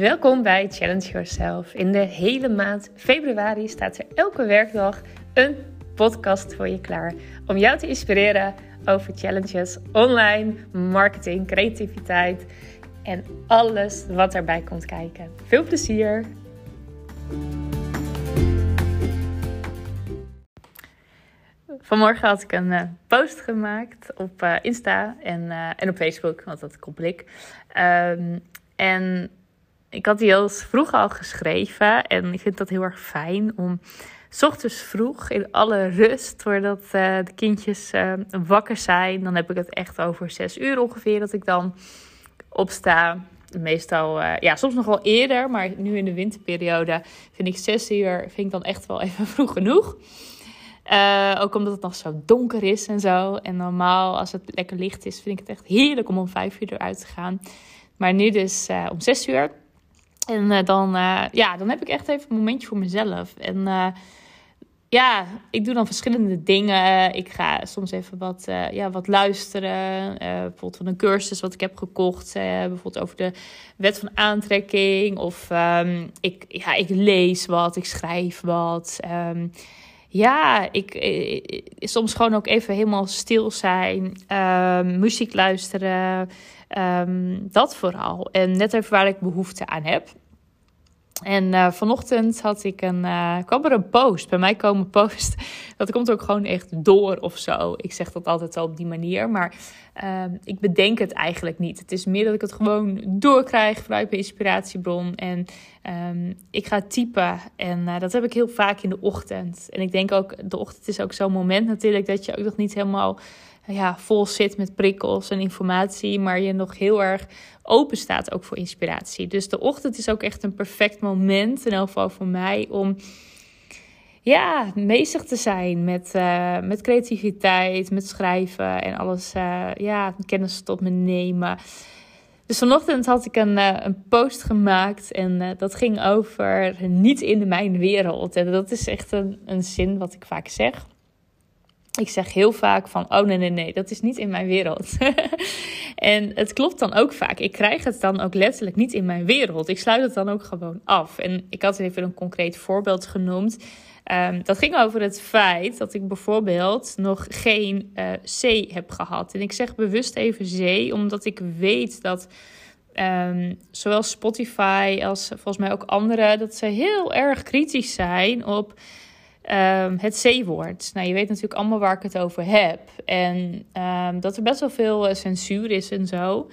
Welkom bij Challenge Yourself. In de hele maand februari staat er elke werkdag een podcast voor je klaar om jou te inspireren over challenges, online, marketing, creativiteit en alles wat erbij komt kijken. Veel plezier! Vanmorgen had ik een uh, post gemaakt op uh, Insta en, uh, en op Facebook, want dat koppel ik. Um, en ik had die al vroeg al geschreven. En ik vind dat heel erg fijn om s ochtends vroeg in alle rust, voordat de kindjes wakker zijn. Dan heb ik het echt over zes uur ongeveer dat ik dan opsta. Meestal, ja, soms nog wel eerder, maar nu in de winterperiode vind ik zes uur vind ik dan echt wel even vroeg genoeg. Ook omdat het nog zo donker is en zo. En normaal, als het lekker licht is, vind ik het echt heerlijk om om vijf uur eruit te gaan. Maar nu dus om zes uur. En uh, dan, ja, dan heb ik echt even een momentje voor mezelf. En ja, ik doe dan verschillende dingen. Ik ga soms even wat, ja, wat luisteren. bijvoorbeeld van een cursus wat ik heb gekocht. bijvoorbeeld over de wet van aantrekking. Of um, ik, ja, ik lees wat, ik schrijf wat. Um, ja, ik, soms gewoon ook even helemaal stil zijn, um, muziek luisteren, dat vooral. En net even waar ik behoefte aan heb. En uh, vanochtend had ik een, uh, kwam er een post. Bij mij komen post. Dat komt ook gewoon echt door of zo. Ik zeg dat altijd al op die manier. Maar uh, ik bedenk het eigenlijk niet. Het is meer dat ik het gewoon doorkrijg vanuit mijn inspiratiebron. En um, ik ga typen. En uh, dat heb ik heel vaak in de ochtend. En ik denk ook, de ochtend is ook zo'n moment natuurlijk dat je ook nog niet helemaal ja, vol zit met prikkels en informatie, maar je nog heel erg open staat ook voor inspiratie. Dus de ochtend is ook echt een perfect moment, in elk geval voor mij, om ja, bezig te zijn met, uh, met creativiteit, met schrijven en alles, uh, ja, kennis tot me nemen. Dus vanochtend had ik een, uh, een post gemaakt en dat ging over niet in mijn wereld. En dat is echt een, een zin wat ik vaak zeg. Ik zeg heel vaak van, oh nee, nee, nee, dat is niet in mijn wereld. en het klopt dan ook vaak. Ik krijg het dan ook letterlijk niet in mijn wereld. Ik sluit het dan ook gewoon af. En ik had even een concreet voorbeeld genoemd. Um, dat ging over het feit dat ik bijvoorbeeld nog geen uh, C heb gehad. En ik zeg bewust even C, omdat ik weet dat um, zowel Spotify als volgens mij ook anderen, dat ze heel erg kritisch zijn op Um, het C-woord. Nou, je weet natuurlijk allemaal waar ik het over heb. En um, dat er best wel veel uh, censuur is en zo.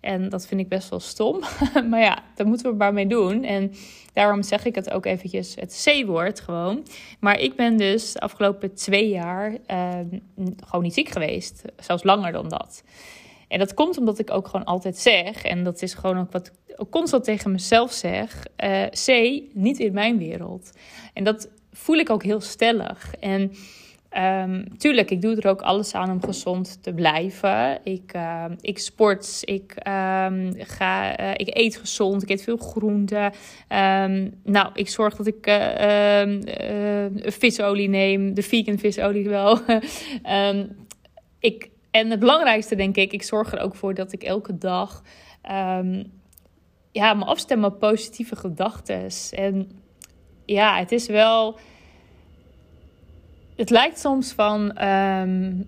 En dat vind ik best wel stom. maar ja, daar moeten we maar mee doen. En daarom zeg ik het ook eventjes, het C-woord gewoon. Maar ik ben dus de afgelopen twee jaar uh, gewoon niet ziek geweest. Zelfs langer dan dat. En dat komt omdat ik ook gewoon altijd zeg, en dat is gewoon ook wat ik constant tegen mezelf zeg: uh, C, niet in mijn wereld. En dat voel ik ook heel stellig. En um, tuurlijk, ik doe er ook alles aan om gezond te blijven. Ik, uh, ik sport, ik, um, ga, uh, ik eet gezond, ik eet veel groenten. Nou, ik zorg dat ik uh, visolie neem, de vegan visolie wel. ik, en het belangrijkste denk ik, ik zorg er ook voor dat ik elke dag ja, me afstem op positieve gedachten. En ja, het is wel. Het lijkt soms van. Um,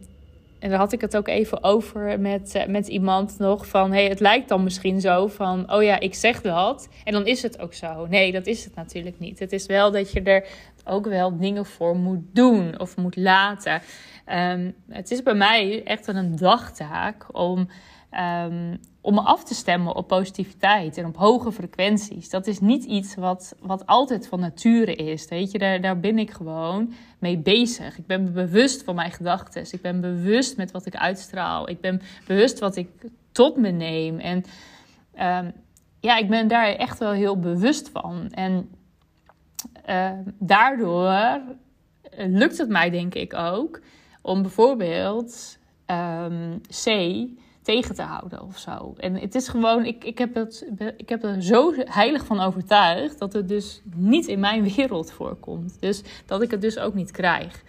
en daar had ik het ook even over met, uh, met iemand nog. Van hey, het lijkt dan misschien zo van. Oh ja, ik zeg dat. En dan is het ook zo. Nee, dat is het natuurlijk niet. Het is wel dat je er ook wel dingen voor moet doen of moet laten. Um, het is bij mij echt een dagtaak om Um, om me af te stemmen op positiviteit en op hoge frequenties. Dat is niet iets wat, wat altijd van nature is. Weet je, daar, daar ben ik gewoon mee bezig. Ik ben bewust van mijn gedachten. Ik ben bewust met wat ik uitstraal. Ik ben bewust wat ik tot me neem. En um, ja, ik ben daar echt wel heel bewust van. En uh, daardoor lukt het mij, denk ik ook, om bijvoorbeeld um, C tegen te houden of zo. En het is gewoon, ik, ik, heb het, ik heb er zo heilig van overtuigd dat het dus niet in mijn wereld voorkomt. Dus dat ik het dus ook niet krijg.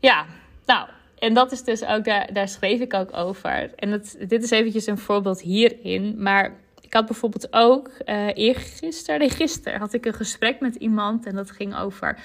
Ja, nou, en dat is dus ook, daar, daar schreef ik ook over. En dat, dit is eventjes een voorbeeld hierin. Maar Ik had bijvoorbeeld ook uh, eergisteren, gisteren, had ik een gesprek met iemand en dat ging over...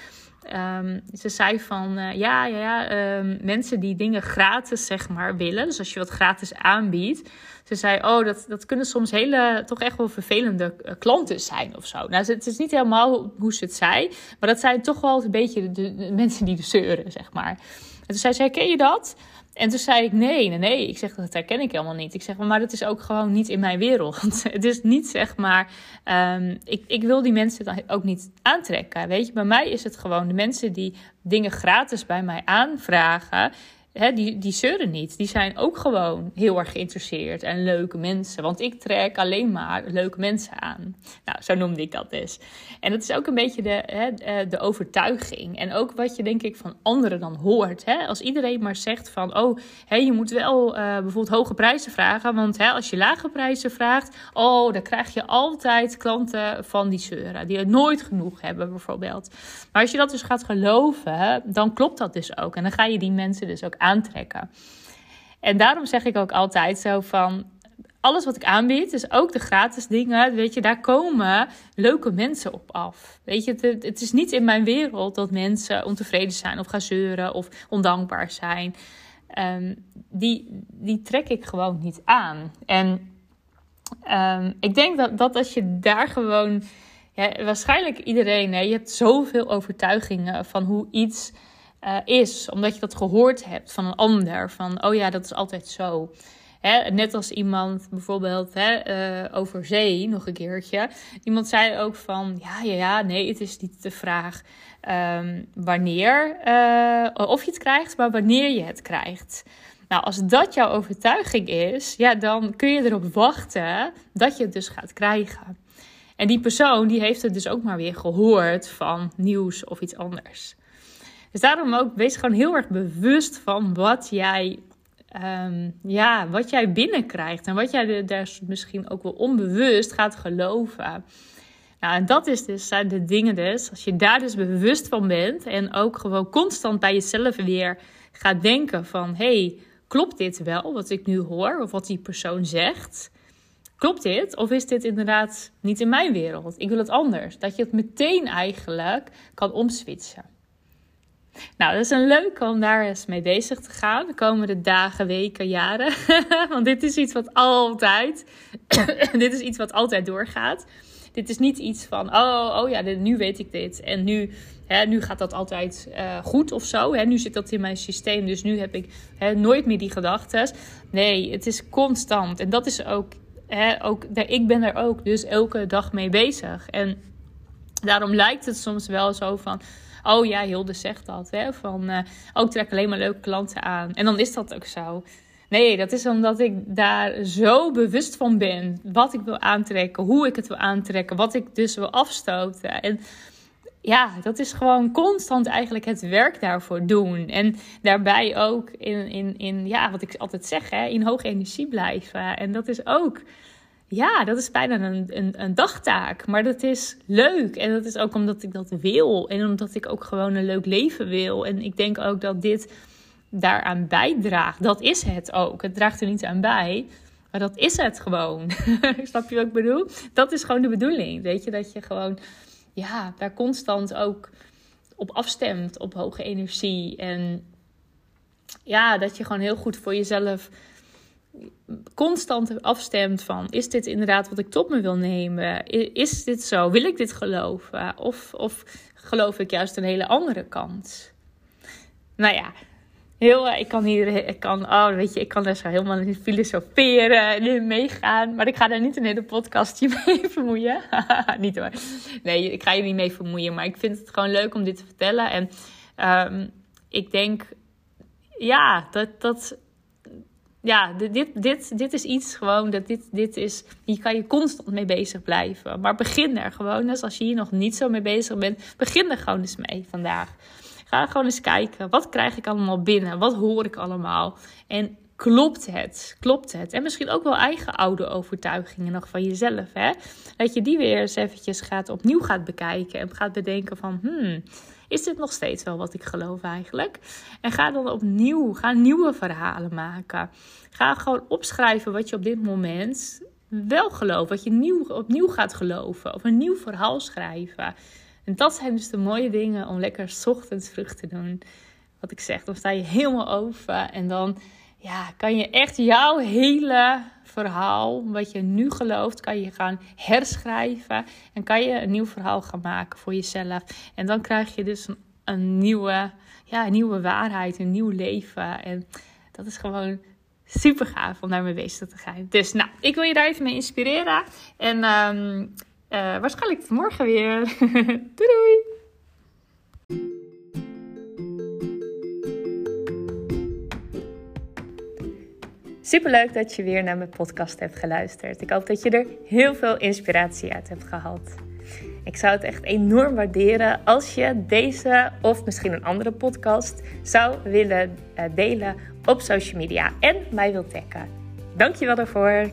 Um, ze zei van uh, ja, ja, ja um, mensen die dingen gratis zeg maar willen. Dus als je wat gratis aanbiedt. Ze zei, oh, dat, dat kunnen soms hele, toch echt wel vervelende uh, klanten zijn of zo. Nou, het is niet helemaal hoe ze het zei. Maar dat zijn toch wel een beetje de, de mensen die de zeuren, zeg maar. En toen zei ze, herken je dat? En toen zei ik, nee, nee, nee. Ik zeg, dat herken ik helemaal niet. Ik zeg, maar dat is ook gewoon niet in mijn wereld. Het is niet, zeg maar, um, ik, ik wil die mensen dan ook niet aantrekken. Weet je, bij mij is het gewoon de mensen die dingen gratis bij mij aanvragen die, die zeuren niet. Die zijn ook gewoon heel erg geïnteresseerd en leuke mensen. Want ik trek alleen maar leuke mensen aan. Nou, zo noemde ik dat dus. En dat is ook een beetje de, hè, eh, de overtuiging. En ook wat je denk ik van anderen dan hoort. Hè? Als iedereen maar zegt van, oh, hè, je moet wel uh, bijvoorbeeld hoge prijzen vragen. Want hè, als je lage prijzen vraagt, oh, dan krijg je altijd klanten van die zeuren. Die het nooit genoeg hebben bijvoorbeeld. Maar als je dat dus gaat geloven, dan klopt dat dus ook. En dan ga je die mensen dus ook aantrekken. En daarom zeg ik ook altijd zo van alles wat ik aanbied, dus ook de gratis dingen, weet je, daar komen leuke mensen op af. Weet je, het, het is niet in mijn wereld dat mensen ontevreden zijn of gaan zeuren of ondankbaar zijn. Um, die, die trek ik gewoon niet aan. En um, ik denk dat, dat als je daar gewoon, ja, waarschijnlijk iedereen, hè, je hebt zoveel overtuigingen van hoe iets uh, is, omdat je dat gehoord hebt van een ander. Van, oh ja, dat is altijd zo. Hè, net als iemand bijvoorbeeld hè, uh, over zee, nog een keertje. Iemand zei ook van, ja, ja, ja, nee, het is niet de vraag um, wanneer, uh, of je het krijgt, maar wanneer je het krijgt. Nou, als dat jouw overtuiging is, ja, dan kun je erop wachten dat je het dus gaat krijgen. En die persoon die heeft het dus ook maar weer gehoord van nieuws of iets anders. Dus daarom ook, wees gewoon heel erg bewust van wat jij, um, ja, wat jij binnenkrijgt. En wat jij daar misschien ook wel onbewust gaat geloven. Nou, en dat is dus, zijn de dingen dus, als je daar dus bewust van bent en ook gewoon constant bij jezelf weer gaat denken van, hey, klopt dit wel wat ik nu hoor of wat die persoon zegt? Klopt dit? Of is dit inderdaad niet in mijn wereld? Ik wil het anders. Dat je het meteen eigenlijk kan omswitchen. Nou, dat is een leuk om daar eens mee bezig te gaan de komende dagen, weken, jaren. Want dit is iets wat altijd, dit is iets wat altijd doorgaat. Dit is niet iets van, oh, oh ja, nu weet ik dit en nu, hè, nu gaat dat altijd uh, goed of zo. Hè, nu zit dat in mijn systeem, dus nu heb ik hè, nooit meer die gedachten. Nee, het is constant en dat is ook, hè, ook, ik ben er ook dus elke dag mee bezig. En daarom lijkt het soms wel zo van Oh ja, Hilde zegt dat. Hè? Van, uh, ook trek alleen maar leuke klanten aan. En dan is dat ook zo. Nee, dat is omdat ik daar zo bewust van ben. Wat ik wil aantrekken, hoe ik het wil aantrekken, wat ik dus wil afstoten. En ja, dat is gewoon constant eigenlijk het werk daarvoor doen. En daarbij ook in, in, in ja, wat ik altijd zeg, hè, in hoge energie blijven. En dat is ook ja, dat is bijna een, een, een, dagtaak. Maar dat is leuk. En dat is ook omdat ik dat wil. En omdat ik ook gewoon een leuk leven wil. En ik denk ook dat dit daaraan bijdraagt. Dat is het ook. Het draagt er niet aan bij. Maar dat is het gewoon. Snap je wat ik bedoel? Dat is gewoon de bedoeling. Weet je, dat je gewoon ja, daar constant ook op afstemt. Op hoge energie. En ja, dat je gewoon heel goed voor jezelf constant afstemt van: is dit inderdaad wat ik tot me wil nemen? Is dit zo? Wil ik dit geloven? Of, of geloof ik juist een hele andere kant? Nou ja, heel, ik kan hier, ik kan, oh, weet je, ik kan daar zo helemaal in filosoferen en in meegaan. Maar ik ga daar niet een hele podcastje mee vermoeien. niet hoor. Nee, ik ga je niet mee vermoeien. Maar ik vind het gewoon leuk om dit te vertellen. En um, ik denk, ja, dat, dat ja, dit, dit, dit is iets gewoon, dat dit, dit is, hier kan je constant mee bezig blijven. Maar begin er gewoon eens, als je hier nog niet zo mee bezig bent, begin er gewoon eens mee vandaag. Ga gewoon eens kijken, wat krijg ik allemaal binnen? Wat hoor ik allemaal? En klopt het? Klopt het? En misschien ook wel eigen oude overtuigingen nog van jezelf, hè? Dat je die weer eens eventjes gaat, opnieuw gaat bekijken en gaat bedenken van, hmm, is dit nog steeds wel wat ik geloof eigenlijk? En ga dan opnieuw, ga nieuwe verhalen maken. Ga gewoon opschrijven wat je op dit moment wel gelooft, wat je nieuw, opnieuw gaat geloven of een nieuw verhaal schrijven. En dat zijn dus de mooie dingen om lekker ochtends vroeg te doen. Wat ik zeg, dan sta je helemaal open en dan ja, kan je echt jouw hele verhaal, wat je nu gelooft, kan je gaan herschrijven. En kan je een nieuw verhaal gaan maken voor jezelf. En dan krijg je dus een, nieuwe, ja, een nieuwe waarheid, een nieuw leven. En dat is gewoon super gaaf om daarmee bezig te gaan. Dus nou, ik wil je daar even mee inspireren. En um, uh, waarschijnlijk morgen weer. doei doei! Super leuk dat je weer naar mijn podcast hebt geluisterd. Ik hoop dat je er heel veel inspiratie uit hebt gehad. Ik zou het echt enorm waarderen als je deze of misschien een andere podcast zou willen eh, delen op social media en mij wilt taggen. Dankjewel daarvoor.